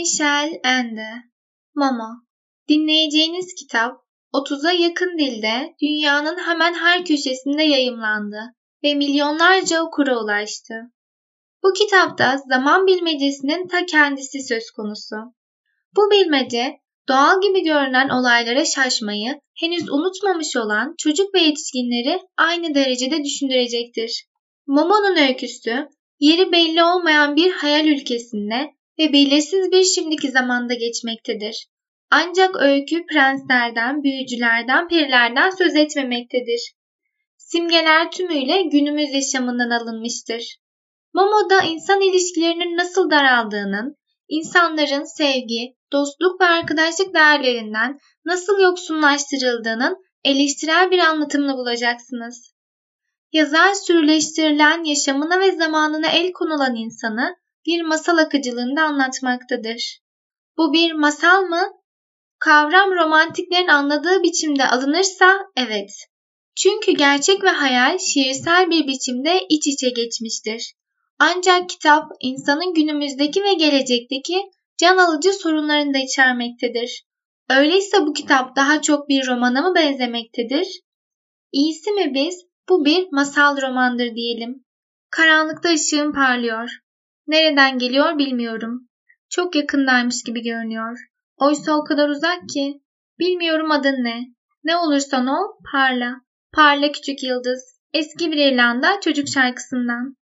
Michel Ende Mama Dinleyeceğiniz kitap 30'a yakın dilde dünyanın hemen her köşesinde yayımlandı ve milyonlarca okura ulaştı. Bu kitapta zaman bilmecesinin ta kendisi söz konusu. Bu bilmece doğal gibi görünen olaylara şaşmayı henüz unutmamış olan çocuk ve yetişkinleri aynı derecede düşündürecektir. Momo'nun öyküsü yeri belli olmayan bir hayal ülkesinde ve belirsiz bir şimdiki zamanda geçmektedir. Ancak öykü prenslerden, büyücülerden, perilerden söz etmemektedir. Simgeler tümüyle günümüz yaşamından alınmıştır. Momo'da insan ilişkilerinin nasıl daraldığının, insanların sevgi, dostluk ve arkadaşlık değerlerinden nasıl yoksunlaştırıldığının eleştirel bir anlatımını bulacaksınız. Yazar sürüleştirilen yaşamına ve zamanına el konulan insanı bir masal akıcılığında anlatmaktadır. Bu bir masal mı? Kavram romantiklerin anladığı biçimde alınırsa evet. Çünkü gerçek ve hayal şiirsel bir biçimde iç içe geçmiştir. Ancak kitap insanın günümüzdeki ve gelecekteki can alıcı sorunlarını da içermektedir. Öyleyse bu kitap daha çok bir romana mı benzemektedir? İyisi mi biz bu bir masal romandır diyelim. Karanlıkta ışığım parlıyor. Nereden geliyor bilmiyorum. Çok yakındaymış gibi görünüyor. Oysa o kadar uzak ki. Bilmiyorum adın ne. Ne olursan ol parla. Parla küçük yıldız. Eski bir İrlanda çocuk şarkısından.